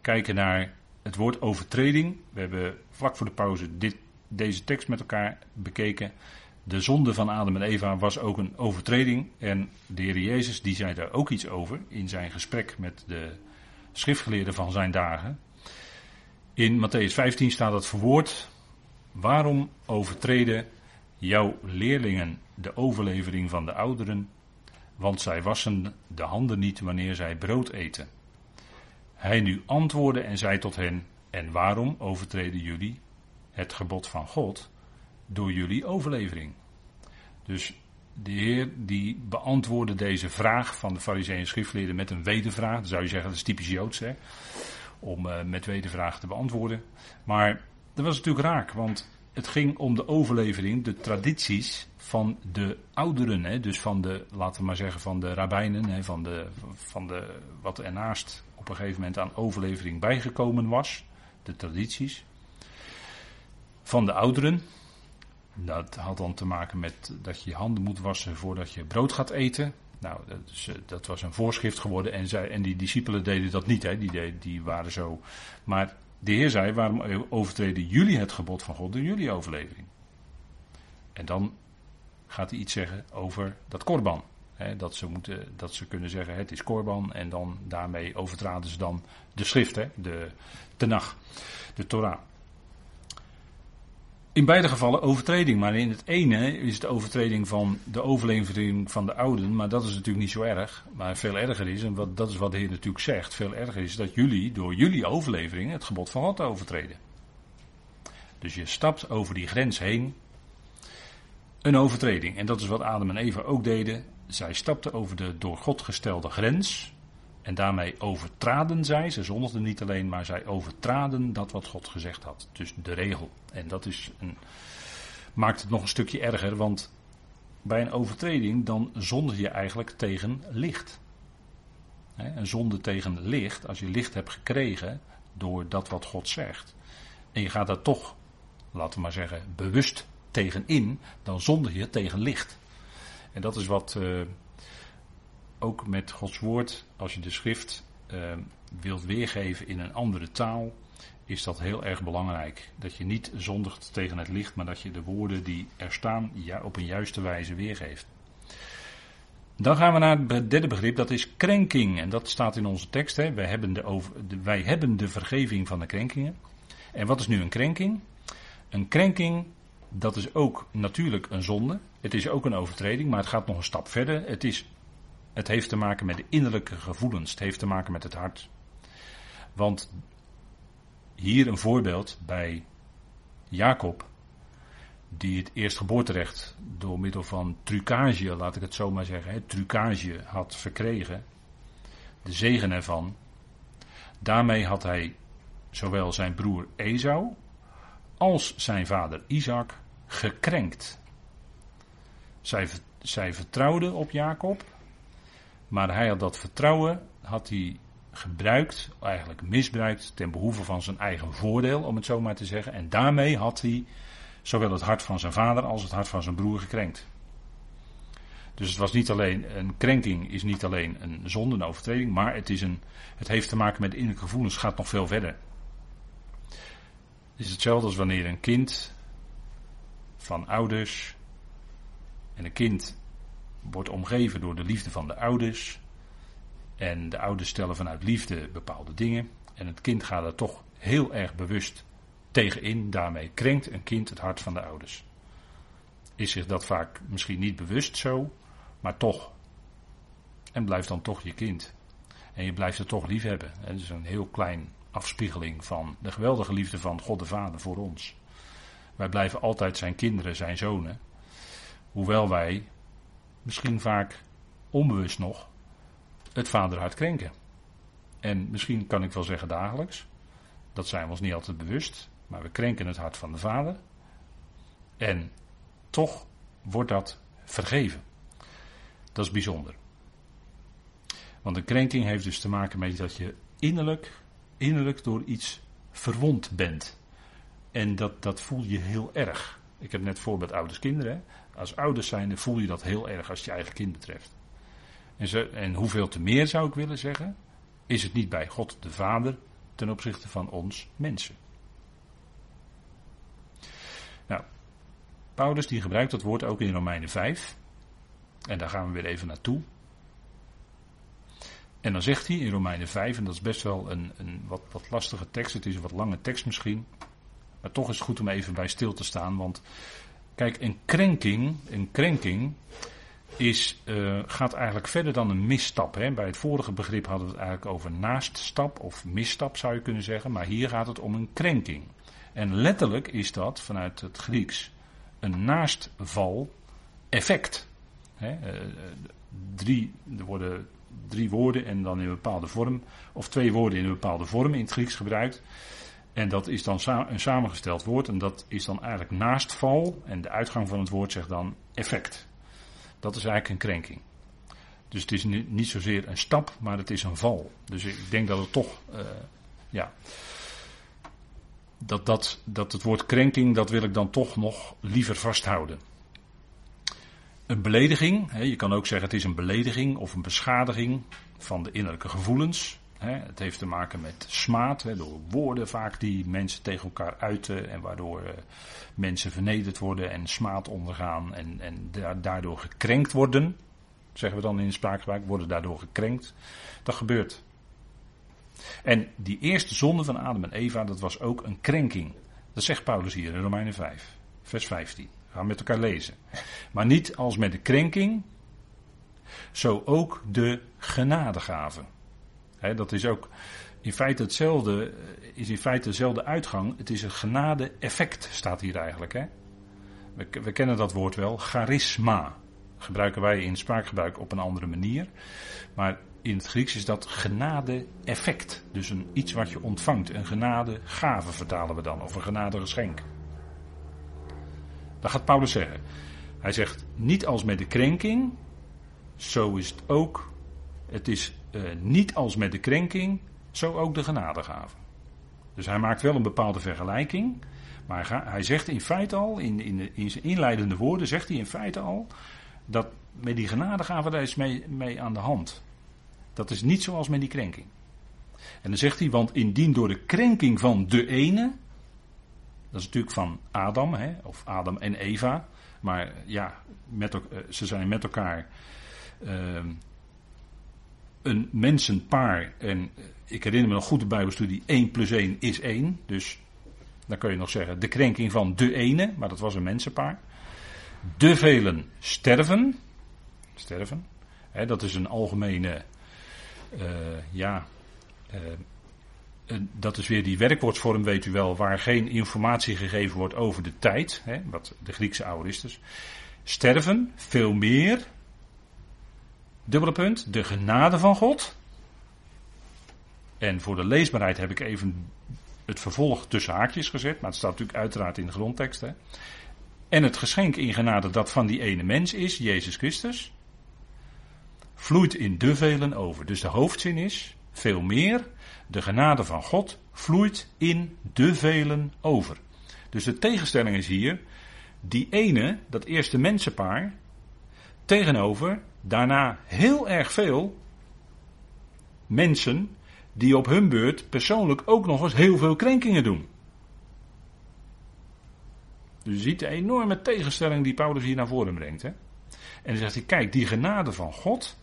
kijken naar het woord overtreding. We hebben vlak voor de pauze dit, deze tekst met elkaar bekeken. De zonde van Adam en Eva was ook een overtreding. En de Heer Jezus die zei daar ook iets over in zijn gesprek met de schriftgeleerden van zijn dagen. In Matthäus 15 staat dat verwoord. Waarom overtreden jouw leerlingen de overlevering van de ouderen? Want zij wassen de handen niet wanneer zij brood eten. Hij nu antwoordde en zei tot hen: En waarom overtreden jullie het gebod van God door jullie overlevering? Dus de Heer die beantwoordde deze vraag van de Farizeeën en met een wedervraag. Dan zou je zeggen, dat is typisch Joods, hè? om uh, met wedervragen te beantwoorden. Maar dat was natuurlijk raak, want het ging om de overlevering, de tradities van de ouderen. Hè? Dus van de, laten we maar zeggen, van de rabbijnen, hè? Van, de, van de, wat ernaast op een gegeven moment aan overlevering bijgekomen was. De tradities. Van de ouderen. Dat had dan te maken met dat je je handen moet wassen voordat je brood gaat eten. Nou, dat, is, dat was een voorschrift geworden en, zij, en die discipelen deden dat niet, hè? Die, die waren zo. Maar de Heer zei: waarom overtreden jullie het gebod van God door jullie overlevering? En dan gaat hij iets zeggen over dat korban. Hè, dat, ze moeten, dat ze kunnen zeggen het is korban en dan daarmee overtraden ze dan de schrift, hè, de Tenach, de Torah. In beide gevallen overtreding, maar in het ene is het overtreding van de overlevering van de ouden, maar dat is natuurlijk niet zo erg. Maar veel erger is, en wat, dat is wat de Heer natuurlijk zegt, veel erger is dat jullie door jullie overlevering het gebod van God overtreden. Dus je stapt over die grens heen, een overtreding. En dat is wat Adam en Eva ook deden. Zij stapten over de door God gestelde grens. En daarmee overtraden zij, ze zondigden niet alleen, maar zij overtraden dat wat God gezegd had. Dus de regel. En dat is een, maakt het nog een stukje erger, want bij een overtreding dan zondig je eigenlijk tegen licht. een zonde tegen licht, als je licht hebt gekregen door dat wat God zegt. En je gaat daar toch, laten we maar zeggen, bewust tegen in, dan zondig je tegen licht. En dat is wat uh, ook met Gods woord, als je de schrift uh, wilt weergeven in een andere taal, is dat heel erg belangrijk. Dat je niet zondigt tegen het licht, maar dat je de woorden die er staan ja, op een juiste wijze weergeeft. Dan gaan we naar het derde begrip, dat is krenking. En dat staat in onze tekst. Hè. Wij, hebben de, wij hebben de vergeving van de krenkingen. En wat is nu een krenking? Een krenking, dat is ook natuurlijk een zonde. Het is ook een overtreding, maar het gaat nog een stap verder. Het, is, het heeft te maken met de innerlijke gevoelens. Het heeft te maken met het hart. Want hier een voorbeeld bij Jacob, die het eerstgeboorterecht door middel van trucage, laat ik het zo maar zeggen, hè, trucage had verkregen, de zegen ervan. Daarmee had hij zowel zijn broer Esau als zijn vader Isaac gekrenkt. Zij, zij vertrouwden op Jacob, maar hij had dat vertrouwen had hij gebruikt, eigenlijk misbruikt, ten behoeve van zijn eigen voordeel, om het zo maar te zeggen. En daarmee had hij zowel het hart van zijn vader als het hart van zijn broer gekrenkt. Dus het was niet alleen, een krenking is niet alleen een zonde, een overtreding, maar het, is een, het heeft te maken met innerlijke gevoelens, gaat nog veel verder. Is hetzelfde als wanneer een kind van ouders, en een kind wordt omgeven door de liefde van de ouders, en de ouders stellen vanuit liefde bepaalde dingen. En het kind gaat er toch heel erg bewust tegenin. Daarmee krenkt een kind het hart van de ouders. Is zich dat vaak misschien niet bewust zo, maar toch. En blijft dan toch je kind. En je blijft het toch lief hebben. Het is een heel klein afspiegeling van de geweldige liefde van God de Vader voor ons. Wij blijven altijd zijn kinderen, zijn zonen. Hoewel wij misschien vaak onbewust nog het vaderhart krenken. En misschien kan ik wel zeggen dagelijks. Dat zijn we ons niet altijd bewust. Maar we krenken het hart van de vader. En toch wordt dat vergeven. Dat is bijzonder. Want een krenking heeft dus te maken met dat je innerlijk, innerlijk door iets verwond bent. En dat, dat voel je heel erg. Ik heb net voorbeeld ouders kinderen. Als ouders zijnde voel je dat heel erg als je eigen kind betreft. En, en hoeveel te meer zou ik willen zeggen, is het niet bij God de Vader ten opzichte van ons mensen. Nou, Paulus die gebruikt dat woord ook in Romeinen 5. En daar gaan we weer even naartoe. En dan zegt hij in Romeinen 5, en dat is best wel een, een wat, wat lastige tekst, het is een wat lange tekst misschien. Maar toch is het goed om even bij stil te staan, want kijk, een krenking, een krenking is, uh, gaat eigenlijk verder dan een misstap. Hè. Bij het vorige begrip hadden we het eigenlijk over naaststap of misstap zou je kunnen zeggen, maar hier gaat het om een krenking. En letterlijk is dat vanuit het Grieks een naastval effect. Hè. Uh, drie, er worden drie woorden en dan in een bepaalde vorm, of twee woorden in een bepaalde vorm in het Grieks gebruikt. En dat is dan een samengesteld woord en dat is dan eigenlijk naastval en de uitgang van het woord zegt dan effect. Dat is eigenlijk een krenking. Dus het is niet zozeer een stap, maar het is een val. Dus ik denk dat het toch, uh, ja, dat, dat, dat het woord krenking, dat wil ik dan toch nog liever vasthouden. Een belediging, je kan ook zeggen het is een belediging of een beschadiging van de innerlijke gevoelens. Het heeft te maken met smaad, door woorden vaak die mensen tegen elkaar uiten en waardoor eh, mensen vernederd worden en smaad ondergaan en, en daardoor gekrenkt worden. Zeggen we dan in de spraakgebruik, worden daardoor gekrenkt. Dat gebeurt. En die eerste zonde van Adam en Eva, dat was ook een krenking. Dat zegt Paulus hier in Romeinen 5, vers 15. Gaan met elkaar lezen. Maar niet als met de krenking, zo ook de genadegave. dat is ook in feite hetzelfde, is in feite dezelfde uitgang. Het is een genade-effect, staat hier eigenlijk. We, we, kennen dat woord wel, charisma. Gebruiken wij in spraakgebruik op een andere manier. Maar in het Grieks is dat genade-effect. Dus een, iets wat je ontvangt. Een genade-gave vertalen we dan, of een genade-geschenk. Dat gaat Paulus zeggen. Hij zegt niet als met de krenking, zo is het ook. Het is uh, niet als met de krenking, zo ook de genadegave. Dus hij maakt wel een bepaalde vergelijking. Maar hij zegt in feite al, in, in, in zijn inleidende woorden, zegt hij in feite al. dat met die genadegave daar is mee, mee aan de hand. Dat is niet zoals met die krenking. En dan zegt hij, want indien door de krenking van de ene, dat is natuurlijk van Adam, hè, of Adam en Eva. Maar ja, met, eh, ze zijn met elkaar uh, een mensenpaar. En eh, ik herinner me nog goed de Bijbelstudie: 1 plus 1 is 1. Dus dan kun je nog zeggen de krenking van de ene, maar dat was een mensenpaar. De velen sterven. Sterven. Hè, dat is een algemene, uh, ja, dat is weer die werkwoordsvorm, weet u wel, waar geen informatie gegeven wordt over de tijd, hè, wat de Griekse aoristus. Sterven, veel meer. Dubbele punt, de genade van God. En voor de leesbaarheid heb ik even het vervolg tussen haakjes gezet, maar het staat natuurlijk uiteraard in de grondtekst. Hè. En het geschenk in genade dat van die ene mens is, Jezus Christus, vloeit in de velen over. Dus de hoofdzin is, veel meer de genade van God vloeit in de velen over. Dus de tegenstelling is hier, die ene, dat eerste mensenpaar, tegenover daarna heel erg veel mensen die op hun beurt persoonlijk ook nog eens heel veel krenkingen doen. Dus je ziet de enorme tegenstelling die Paulus hier naar voren brengt. Hè? En dan zegt hij, kijk, die genade van God,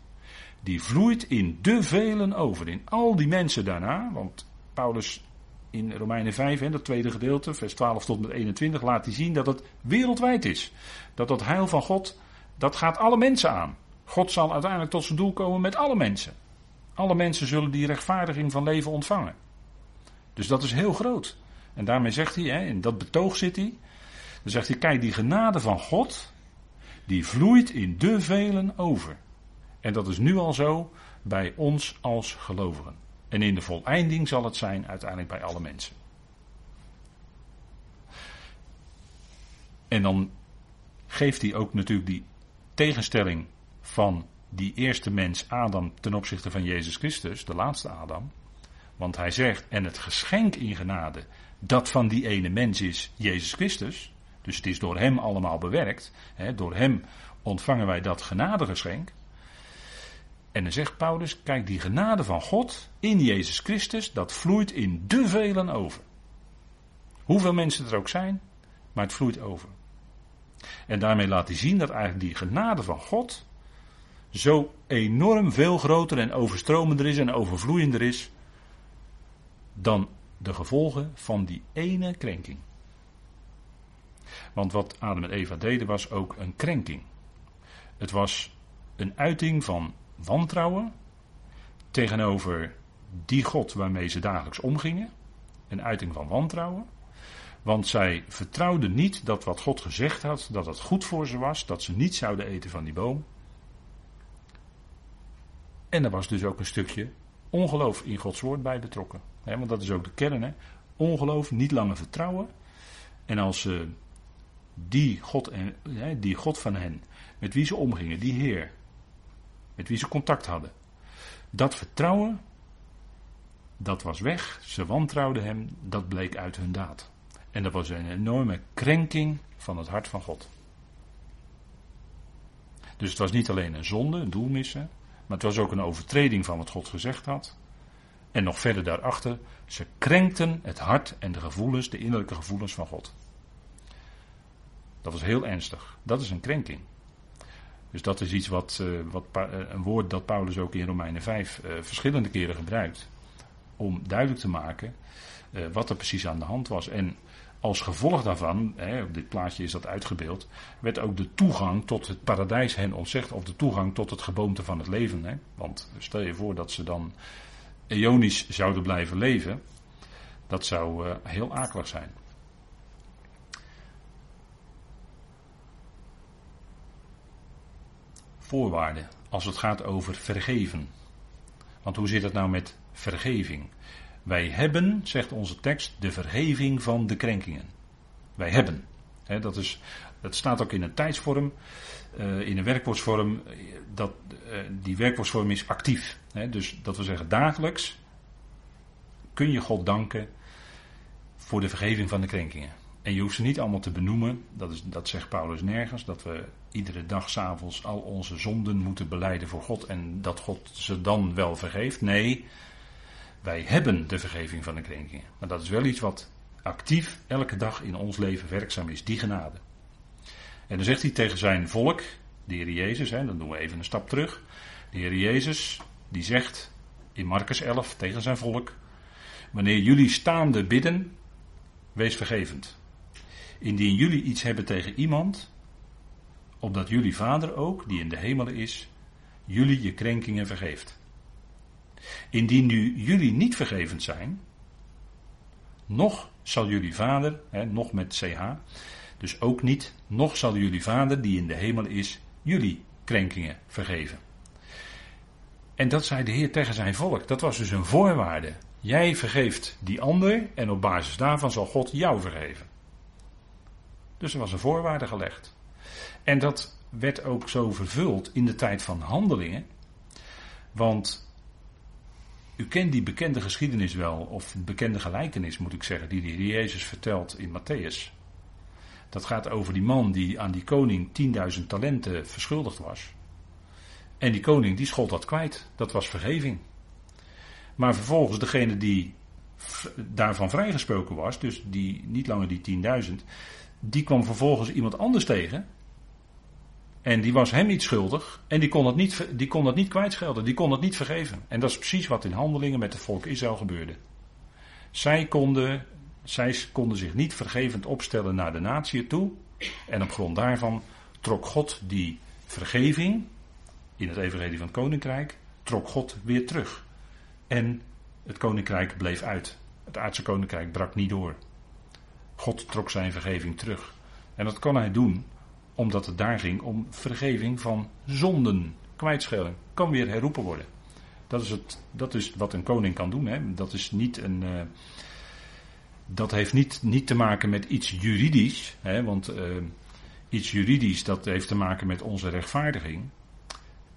die vloeit in de velen over. In al die mensen daarna, want Paulus in Romeinen 5, hè, dat tweede gedeelte, vers 12 tot met 21, laat hij zien dat het wereldwijd is. Dat dat heil van God, dat gaat alle mensen aan. God zal uiteindelijk tot zijn doel komen met alle mensen. Alle mensen zullen die rechtvaardiging van leven ontvangen. Dus dat is heel groot. En daarmee zegt hij, hè, in dat betoog zit hij, dan zegt hij, kijk, die genade van God, die vloeit in de velen over. En dat is nu al zo bij ons als gelovigen. En in de voleinding zal het zijn uiteindelijk bij alle mensen. En dan geeft hij ook natuurlijk die tegenstelling van die eerste mens Adam ten opzichte van Jezus Christus, de laatste Adam. Want hij zegt, en het geschenk in genade, dat van die ene mens is Jezus Christus. Dus het is door hem allemaal bewerkt. Hè, door hem ontvangen wij dat genadegeschenk. En dan zegt Paulus, kijk die genade van God in Jezus Christus, dat vloeit in de velen over. Hoeveel mensen er ook zijn, maar het vloeit over. En daarmee laat hij zien dat eigenlijk die genade van God zo enorm veel groter en overstromender is en overvloeiender is dan de gevolgen van die ene krenking. Want wat Adam en Eva deden was ook een krenking. Het was een uiting van wantrouwen tegenover die God waarmee ze dagelijks omgingen. Een uiting van wantrouwen. Want zij vertrouwden niet dat wat God gezegd had, dat het goed voor ze was, dat ze niet zouden eten van die boom. En er was dus ook een stukje ongeloof in Gods woord bij betrokken. want dat is ook de kern. Hè? Ongeloof, niet langer vertrouwen. En als ze die God, en, die God van hen, met wie ze omgingen, die Heer, met wie ze contact hadden, dat vertrouwen, dat was weg. Ze wantrouwden hem, dat bleek uit hun daad. En dat was een enorme krenking van het hart van God. Dus het was niet alleen een zonde, een doelmissen, maar het was ook een overtreding van wat God gezegd had. En nog verder daarachter, ze krenkten het hart en de gevoelens, de innerlijke gevoelens van God. Dat was heel ernstig. Dat is een krenking. Dus dat is iets wat, uh, wat uh, een woord dat Paulus ook in Romeinen 5 uh, eh, verschillende keren gebruikt. Om duidelijk te maken wat er precies aan de hand was. En als gevolg daarvan, hè, op dit plaatje is dat uitgebeeld, werd ook de toegang tot het paradijs hen ontzegd, of de toegang tot het geboomte van het leven. Hè. Want stel je voor dat ze dan eonisch zouden blijven leven, dat zou heel akelig zijn. Voorwaarden als het gaat over vergeven. Want hoe zit het nou met vergeving? Wij hebben, zegt onze tekst, de vergeving van de krenkingen. Wij hebben. dat, is, dat staat ook in een tijdsvorm, uh, in een werkwoordsvorm. Dat, uh, die werkwoordsvorm is actief. dus dat we zeggen dagelijks kun je God danken voor de vergeving van de krenkingen. En je hoeft ze niet allemaal te benoemen, dat, is, dat zegt Paulus nergens, dat we iedere dag s'avonds al onze zonden moeten beleiden voor God en dat God ze dan wel vergeeft. Nee, wij hebben de vergeving van de krenkingen. Maar dat is wel iets wat actief elke dag in ons leven werkzaam is, die genade. En dan zegt hij tegen zijn volk, de Heer Jezus, hè, dan doen we even een stap terug. De Heer Jezus, die zegt in Marcus 11 tegen zijn volk, wanneer jullie staande bidden, wees vergevend. Indien jullie iets hebben tegen iemand, opdat jullie Vader ook, die in de hemelen is, jullie je krenkingen vergeeft. Indien nu jullie niet vergevend zijn, nog zal jullie vader, hè, nog met CH, dus ook niet, nog zal jullie vader die in de hemel is, jullie krenkingen vergeven. En dat zei de Heer tegen zijn volk. Dat was dus een voorwaarde. Jij vergeeft die ander en op basis daarvan zal God jou vergeven. Dus er was een voorwaarde gelegd. En dat werd ook zo vervuld in de tijd van handelingen. Want u kent die bekende geschiedenis wel, of bekende gelijkenis moet ik zeggen, die de Jezus vertelt in Matthäus. Dat gaat over die man die aan die koning 10.000 talenten verschuldigd was. En die koning die schold dat kwijt, dat was vergeving. Maar vervolgens degene die daarvan vrijgesproken was, dus die niet langer die 10.000, die kwam vervolgens iemand anders tegen en die was hem iets schuldig. En die kon het niet, die kon het niet kwijtschelden. Die kon het niet vergeven. En dat is precies wat in handelingen met het volk Israël gebeurde. Zij konden, zij konden zich niet vergevend opstellen naar de natie toe. En op grond daarvan trok God die vergeving in het evangelie van het koninkrijk, trok God weer terug. En het koninkrijk bleef uit. Het aardse koninkrijk brak niet door. God trok zijn vergeving terug. En dat kon hij doen omdat het daar ging om vergeving van zonden. Kwijtschelding kan weer herroepen worden. Dat is, het, dat is wat een koning kan doen. Hè. Dat, is niet een, uh, dat heeft niet, niet te maken met iets juridisch. Hè, want uh, iets juridisch dat heeft te maken met onze rechtvaardiging.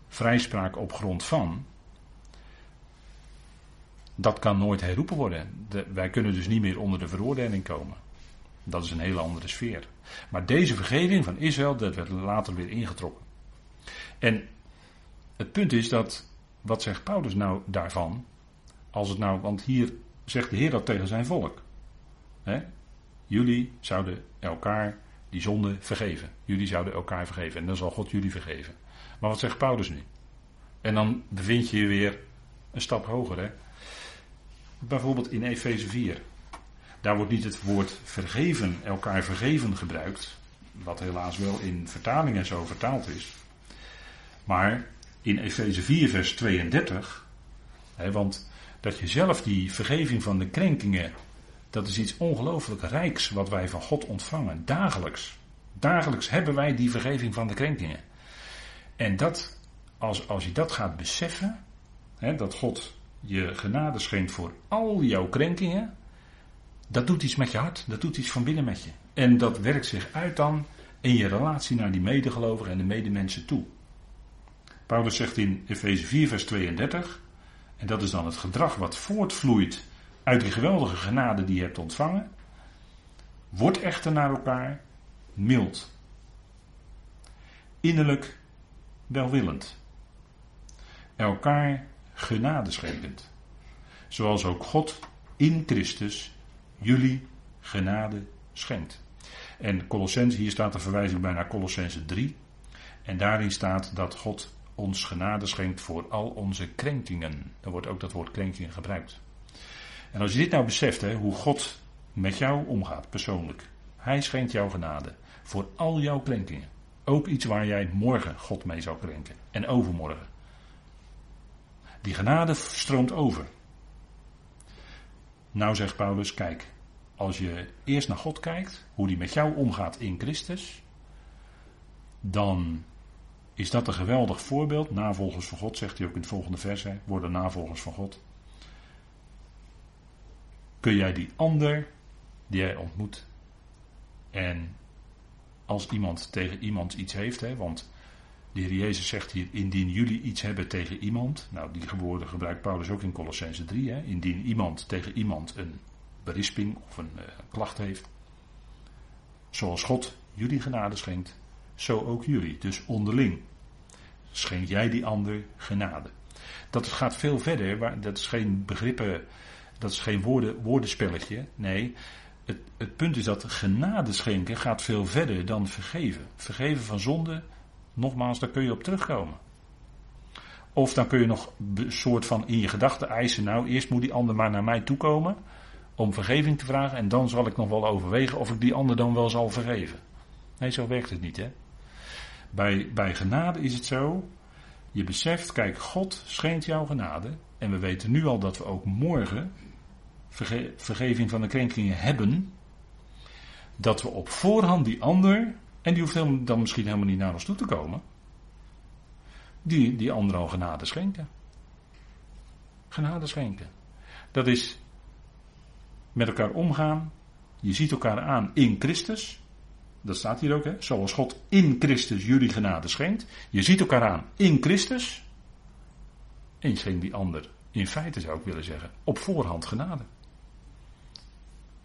Vrijspraak op grond van. Dat kan nooit herroepen worden. De, wij kunnen dus niet meer onder de veroordeling komen. Dat is een hele andere sfeer. Maar deze vergeving van Israël, dat werd later weer ingetrokken. En het punt is dat wat zegt Paulus nou daarvan? Als het nou, want hier zegt de Heer dat tegen zijn volk. Hè? Jullie zouden elkaar die zonde vergeven. Jullie zouden elkaar vergeven. En dan zal God jullie vergeven. Maar wat zegt Paulus nu? En dan bevind je je weer een stap hoger. Hè? Bijvoorbeeld in Efeze 4. Daar wordt niet het woord vergeven, elkaar vergeven gebruikt. Wat helaas wel in vertalingen zo vertaald is. Maar in Efeze 4, vers 32. Hè, want dat je zelf die vergeving van de krenkingen. Dat is iets ongelooflijk rijks wat wij van God ontvangen. Dagelijks. Dagelijks hebben wij die vergeving van de krenkingen. En dat, als, als je dat gaat beseffen. Hè, dat God je genade schenkt voor al jouw krenkingen. Dat doet iets met je hart. Dat doet iets van binnen met je. En dat werkt zich uit dan in je relatie naar die medegelovigen en de medemensen toe. Paulus zegt in Efeze 4, vers 32, en dat is dan het gedrag wat voortvloeit uit die geweldige genade die je hebt ontvangen. Word echter naar elkaar mild, innerlijk welwillend, elkaar genade schenkend, zoals ook God in Christus jullie genade schenkt. En hier staat de verwijzing bij naar Colossense 3. En daarin staat dat God ons genade schenkt voor al onze krenkingen. Dan wordt ook dat woord krenkingen gebruikt. En als je dit nou beseft, hè, hoe God met jou omgaat, persoonlijk. Hij schenkt jou genade voor al jouw krenkingen. Ook iets waar jij morgen God mee zou krenken. En overmorgen. Die genade stroomt over. Nou zegt Paulus, kijk, als je eerst naar God kijkt, hoe die met jou omgaat in Christus, dan is dat een geweldig voorbeeld. Navolgers van God, zegt hij ook in het volgende vers, worden navolgers van God. Kun jij die ander die jij ontmoet en als iemand tegen iemand iets heeft, hè, want de Heer Jezus zegt hier, indien jullie iets hebben tegen iemand, nou die woorden gebruikt Paulus ook in Colossense 3, hè, indien iemand tegen iemand een berisping of een uh, klacht heeft, zoals God jullie genade schenkt, zo ook jullie. Dus onderling schenk jij die ander genade. Dat gaat veel verder, dat is geen begrippen, dat is geen woorden, woordenspelletje. Nee, het, het punt is dat genade schenken gaat veel verder dan vergeven. Vergeven van zonde, nogmaals, daar kun je op terugkomen. Of dan kun je nog een soort van in je gedachten eisen, nou eerst moet die ander maar naar mij toekomen om vergeving te vragen en dan zal ik nog wel overwegen of ik die ander dan wel zal vergeven. Nee, zo werkt het niet, hè. Bij, bij genade is het zo, je beseft, kijk, God schenkt jou genade en we weten nu al dat we ook morgen vergeving van de krenkingen hebben, dat we op voorhand die ander, en die hoeft dan misschien helemaal niet naar ons toe te komen, die, die ander al genade schenken. Genade schenken. Dat is met elkaar omgaan. Je ziet elkaar aan in Christus. Dat staat hier ook, hè? Zoals God in Christus jullie genade schenkt. Je ziet elkaar aan in Christus. En schenkt die ander, in feite zou ik willen zeggen, op voorhand genade.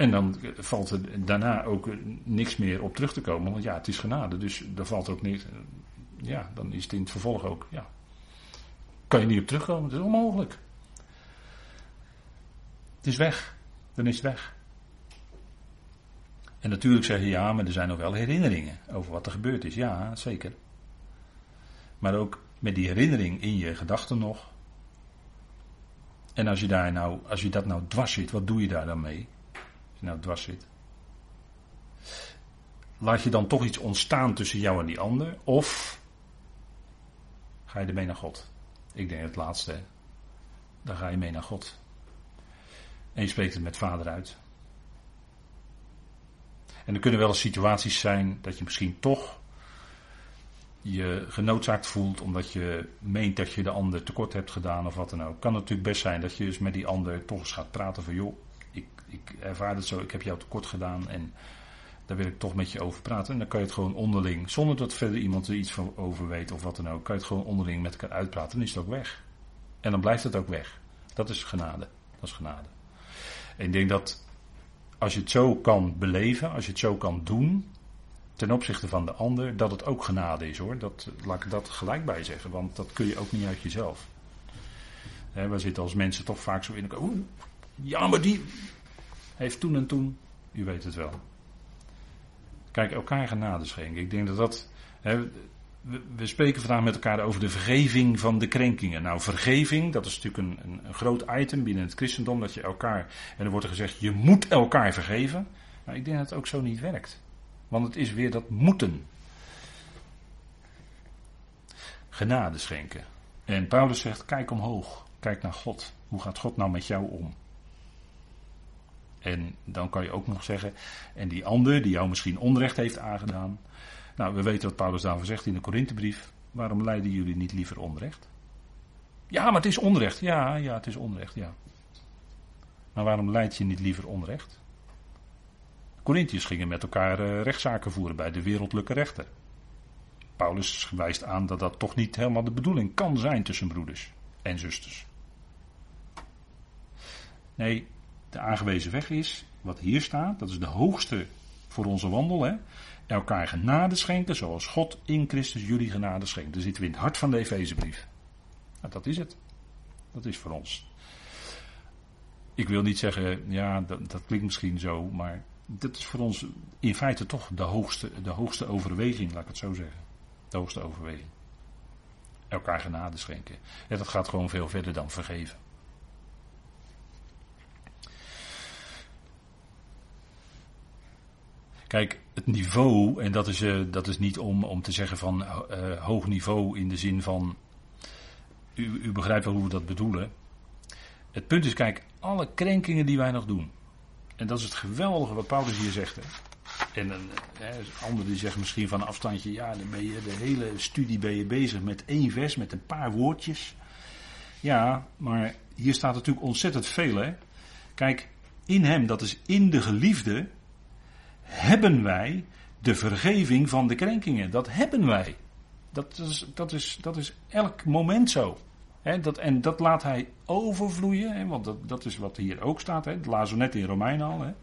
En dan valt er daarna ook niks meer op terug te komen, want ja, het is genade, dus er valt ook niks. Ja, dan is het in het vervolg ook, ja. Kan je niet op terugkomen, het is onmogelijk. Het is weg, dan is het weg. En natuurlijk zeg je ja, maar er zijn nog wel herinneringen over wat er gebeurd is. Ja, zeker. Maar ook met die herinnering in je gedachten nog. En als je, daar nou, als je dat nou dwars zit, wat doe je daar dan mee? Nou dwars zit. Laat je dan toch iets ontstaan tussen jou en die ander? Of ga je ermee naar God? Ik denk het laatste. Dan ga je mee naar God. En je spreekt het met vader uit. En er kunnen wel eens situaties zijn dat je misschien toch je genoodzaakt voelt omdat je meent dat je de ander tekort hebt gedaan of wat dan ook. Kan natuurlijk best zijn dat je dus met die ander toch eens gaat praten van joh, ik, ik ervaar het zo, ik heb jou tekort gedaan en daar wil ik toch met je over praten. En dan kan je het gewoon onderling, zonder dat verder iemand er iets van over weet of wat dan ook, kan je het gewoon onderling met elkaar uitpraten. Dan is het ook weg. En dan blijft het ook weg. Dat is genade. Dat is genade. En ik denk dat als je het zo kan beleven, als je het zo kan doen, ten opzichte van de ander, dat het ook genade is hoor. Dat, laat ik dat gelijk bij zeggen, want dat kun je ook niet uit jezelf. We zitten als mensen toch vaak zo in. Oeh, ja, maar die heeft toen en toen. U weet het wel. Kijk, elkaar genade schenken. Ik denk dat dat. we, spreken vandaag met elkaar over de vergeving van de krenkingen. Nou, vergeving, dat is natuurlijk een, een, groot item binnen het christendom. Dat je elkaar. En er wordt er gezegd, je moet elkaar vergeven. Maar ik denk dat het ook zo niet werkt. Want het is weer dat moeten. Genade schenken. En Paulus zegt: kijk omhoog. Kijk naar God. Hoe gaat God nou met jou om? En dan kan je ook nog zeggen, en die ander die jou misschien onrecht heeft aangedaan. Nou, we weten wat Paulus daarvoor zegt in de Korinthebrief. Waarom leiden jullie niet liever onrecht? Ja, maar het is onrecht. Ja, ja, het is onrecht, ja. Maar waarom leid je niet liever onrecht? Corinthiërs gingen met elkaar uh, rechtszaken voeren bij de wereldlijke rechter. Paulus wijst aan dat dat toch niet helemaal de bedoeling kan zijn tussen broeders en zusters. Nee, de aangewezen weg is, wat hier staat, dat is de hoogste voor onze wandel. Hè? Elkaar genade schenken zoals God in Christus jullie genade schenkt. Dan zitten we in het hart van de Efezebrief. Nou, dat is het. Dat is voor ons. Ik wil niet zeggen, ja, dat, dat klinkt misschien zo, maar dat is voor ons in feite toch de hoogste, de hoogste overweging, laat ik het zo zeggen. De hoogste overweging. Elkaar genade schenken. En dat gaat gewoon veel verder dan vergeven. Kijk, het niveau, en dat is, uh, dat is niet om, om te zeggen van uh, hoog niveau in de zin van. U, u begrijpt wel hoe we dat bedoelen. Het punt is, kijk, alle krenkingen die wij nog doen. En dat is het geweldige wat Paulus hier zegt. Hè. En een eh, ander die zegt misschien van een afstandje, ja, dan ben je de hele studie ben je bezig met één vers, met een paar woordjes. Ja, maar hier staat natuurlijk ontzettend veel. Hè. Kijk, in hem, dat is in de geliefde, hebben wij de vergeving van de krenkingen. Dat hebben wij. Dat is, dat is, dat is elk moment zo. dat, en dat laat hij overvloeien, want dat, dat is wat hier ook staat. He, we net in Romein al.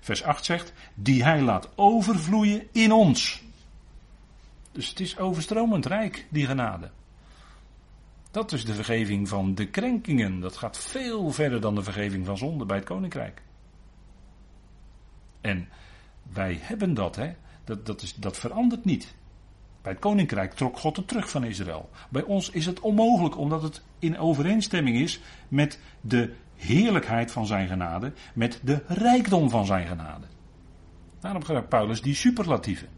Vers 8 zegt, die hij laat overvloeien in ons. Dus het is overstromend rijk, die genade. Dat is de vergeving van de krenkingen. Dat gaat veel verder dan de vergeving van zonde bij het koninkrijk. En wij hebben dat, hè. Dat, dat, is, dat verandert niet. Bij het koninkrijk trok God het terug van Israël. Bij ons is het onmogelijk, omdat het in overeenstemming is met de heerlijkheid van zijn genade, met de rijkdom van zijn genade. Daarom gebruikt Paulus die superlatieven.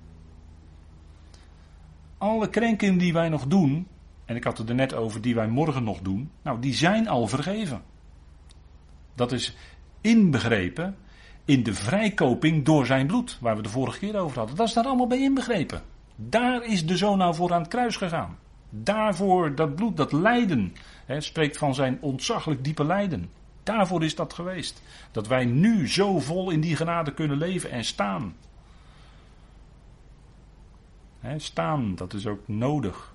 Alle krenkingen die wij nog doen, en ik had het er net over die wij morgen nog doen, nou die zijn al vergeven. Dat is inbegrepen in de vrijkoping door zijn bloed, waar we de vorige keer over hadden. Dat is daar allemaal bij inbegrepen. Daar is de zoon nou voor aan het kruis gegaan. Daarvoor dat bloed, dat lijden, hè, spreekt van zijn ontzaglijk diepe lijden. Daarvoor is dat geweest. Dat wij nu zo vol in die genade kunnen leven en staan. Hè, staan, dat is ook nodig.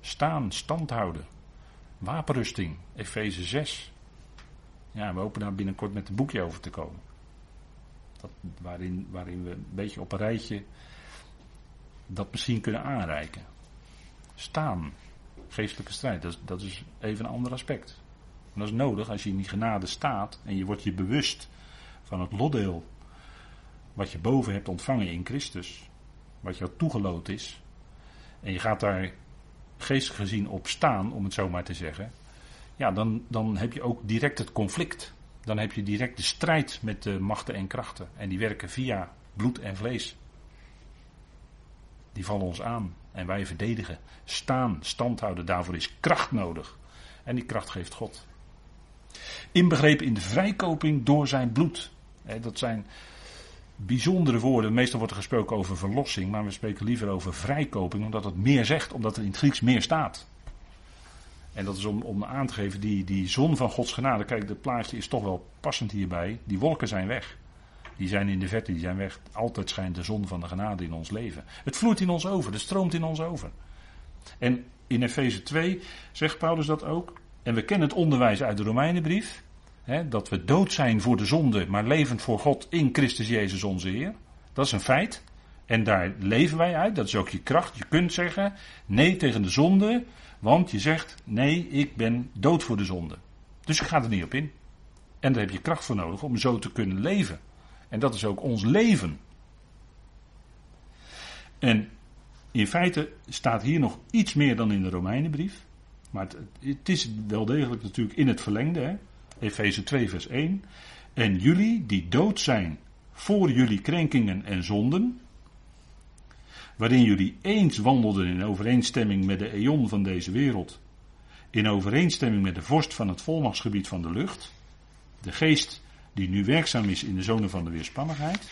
Staan, stand houden. Wapenrusting, Efeze 6. Ja, we hopen daar binnenkort met een boekje over te komen. Dat, waarin, waarin we een beetje op een rijtje dat misschien kunnen aanreiken. Staan, geestelijke strijd, dat dat is even een ander aspect. En dat is nodig als je in die genade staat en je wordt je bewust van het lotdeel wat je boven hebt ontvangen in Christus, wat jou toegeloot is, en je gaat daar geestelijk gezien op staan, om het zo maar te zeggen, ja, dan, dan heb je ook direct het conflict dan heb je direct de strijd met de machten en krachten. En die werken via bloed en vlees. Die vallen ons aan en wij verdedigen. Staan, stand houden, daarvoor is kracht nodig. En die kracht geeft God. Inbegrepen in de vrijkoping door zijn bloed. Dat zijn bijzondere woorden. Meestal wordt er gesproken over verlossing, maar we spreken liever over vrijkoping, omdat het meer zegt, omdat er in het Grieks meer staat. En dat is om, om aan te geven, die, die zon van Gods genade. Kijk, de plaatje is toch wel passend hierbij. Die wolken zijn weg. Die zijn in de verte, die zijn weg. Altijd schijnt de zon van de genade in ons leven. Het vloeit in ons over, het stroomt in ons over. En in Efeze 2 zegt Paulus dat ook. En we kennen het onderwijs uit de Romeinenbrief. Hè, dat we dood zijn voor de zonde, maar levend voor God in Christus Jezus onze Heer. Dat is een feit. En daar leven wij uit, dat is ook je kracht. Je kunt zeggen nee tegen de zonde, want je zegt nee, ik ben dood voor de zonde. Dus ik ga er niet op in. En daar heb je kracht voor nodig om zo te kunnen leven. En dat is ook ons leven. En in feite staat hier nog iets meer dan in de Romeinenbrief. Maar het, het is wel degelijk natuurlijk in het verlengde. Efeze 2 vers 1. En jullie die dood zijn voor jullie krenkingen en zonden, waarin jullie eens wandelden in overeenstemming met de eon van deze wereld, in overeenstemming met de vorst van het volmachtsgebied van de lucht, de geest die nu werkzaam is in de zone van de weerspannigheid,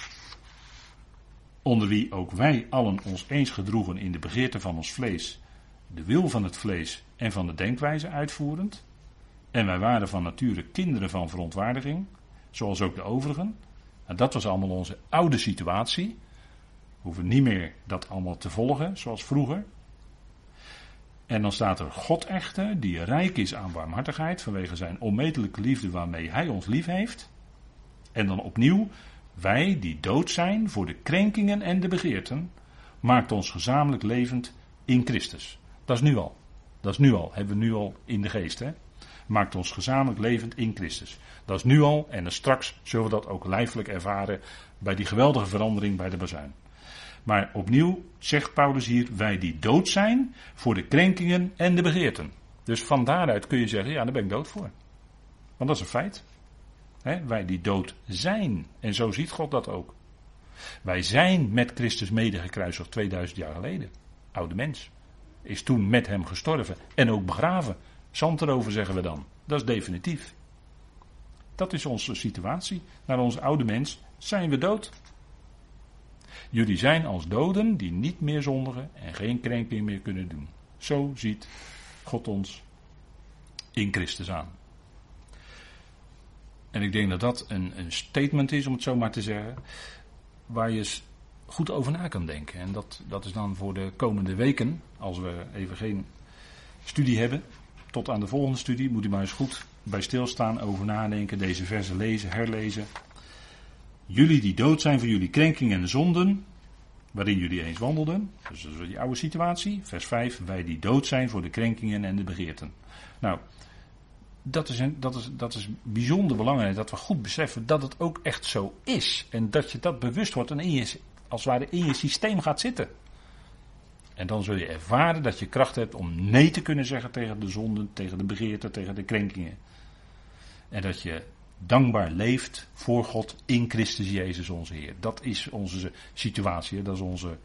onder wie ook wij allen ons eens gedroegen in de begeerte van ons vlees, de wil van het vlees en van de denkwijze uitvoerend, en wij waren van nature kinderen van verontwaardiging, zoals ook de overigen. En dat was allemaal onze oude situatie. Hoeven niet meer dat allemaal te volgen zoals vroeger. En dan staat er God echter, die rijk is aan warmhartigheid vanwege zijn onmetelijke liefde waarmee hij ons lief heeft. En dan opnieuw, wij die dood zijn voor de krenkingen en de begeerten, maakt ons gezamenlijk levend in Christus. Dat is nu al. Dat is nu al, hebben we nu al in de geest. Hè? Maakt ons gezamenlijk levend in Christus. Dat is nu al en straks zullen we dat ook lijfelijk ervaren bij die geweldige verandering bij de bazuin. Maar opnieuw zegt Paulus hier, wij die dood zijn voor de krenkingen en de begeerten. Dus van daaruit kun je zeggen, ja, daar ben ik dood voor. Want dat is een feit. wij die dood zijn. En zo ziet God dat ook. Wij zijn met Christus medegekruisigd 2000 jaar geleden. Oude mens. Is toen met hem gestorven en ook begraven. Zand erover zeggen we dan. Dat is definitief. Dat is onze situatie. Naar onze oude mens zijn we dood. Jullie zijn als doden die niet meer zondigen en geen krenking meer kunnen doen. Zo ziet God ons in Christus aan. En ik denk dat dat een, een statement is, om het zo maar te zeggen, waar je goed over na kan denken. En dat, dat is dan voor de komende weken, als we even geen studie hebben, tot aan de volgende studie, moet u maar eens goed bij stilstaan, over nadenken, deze versen lezen, herlezen. Jullie die dood zijn voor jullie krenkingen en zonden, waarin jullie eens wandelden. Dus dat is die oude situatie. Vers 5, wij die dood zijn voor de krenkingen en de begeerten. Nou, dat is, een, dat, is, dat is bijzonder belangrijk dat we goed beseffen dat het ook echt zo is. En dat je dat bewust wordt en in je, als het ware in je systeem gaat zitten. En dan zul je ervaren dat je kracht hebt om nee te kunnen zeggen tegen de zonden, tegen de begeerten, tegen de krenkingen. En dat je dankbaar leeft voor God in Christus Jezus onze Heer. Dat is onze situatie, dat is onze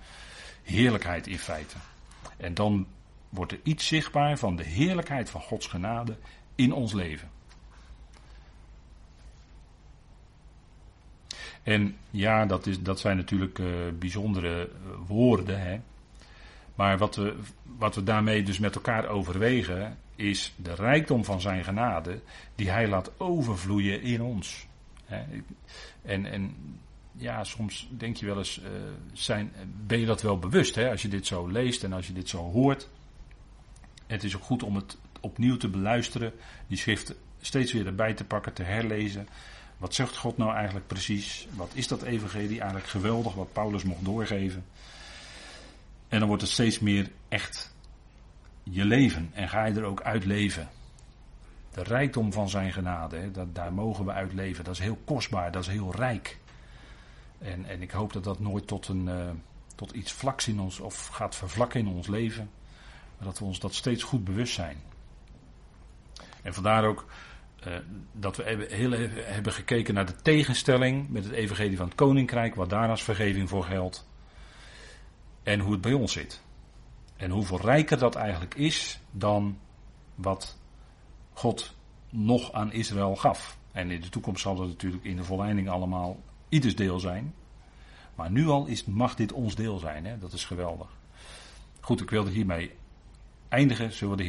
heerlijkheid in feite. En dan wordt er iets zichtbaar van de heerlijkheid van Gods genade in ons leven. En ja, dat, is, dat zijn natuurlijk uh, bijzondere uh, woorden. Hè? Maar wat we, wat we daarmee dus met elkaar overwegen, is de rijkdom van zijn genade, die hij laat overvloeien in ons. En, en ja, soms denk je wel eens, uh, zijn, ben je dat wel bewust, hè, als je dit zo leest en als je dit zo hoort. Het is ook goed om het opnieuw te beluisteren, die schrift steeds weer erbij te pakken, te herlezen. Wat zegt God nou eigenlijk precies? Wat is dat evangelie eigenlijk geweldig, wat Paulus mocht doorgeven? En dan wordt het steeds meer echt je leven en ga je er ook uit leven. De rijkdom van zijn genade, hè, dat, daar mogen we uit leven. Dat is heel kostbaar, dat is heel rijk. En, en ik hoop dat dat nooit tot, een, uh, tot iets vlaks in ons of gaat vervlakken in ons leven. Maar dat we ons dat steeds goed bewust zijn. En vandaar ook uh, dat we heel even hebben gekeken naar de tegenstelling met het evangelie van het koninkrijk, wat daar als vergeving voor geldt. En hoe het bij ons zit. En hoeveel rijker dat eigenlijk is dan wat God nog aan Israël gaf. En in de toekomst zal dat natuurlijk in de volleinding allemaal ieders deel zijn. Maar nu al is, mag dit ons deel zijn. Hè? Dat is geweldig. Goed, ik wilde hiermee eindigen. Zullen we de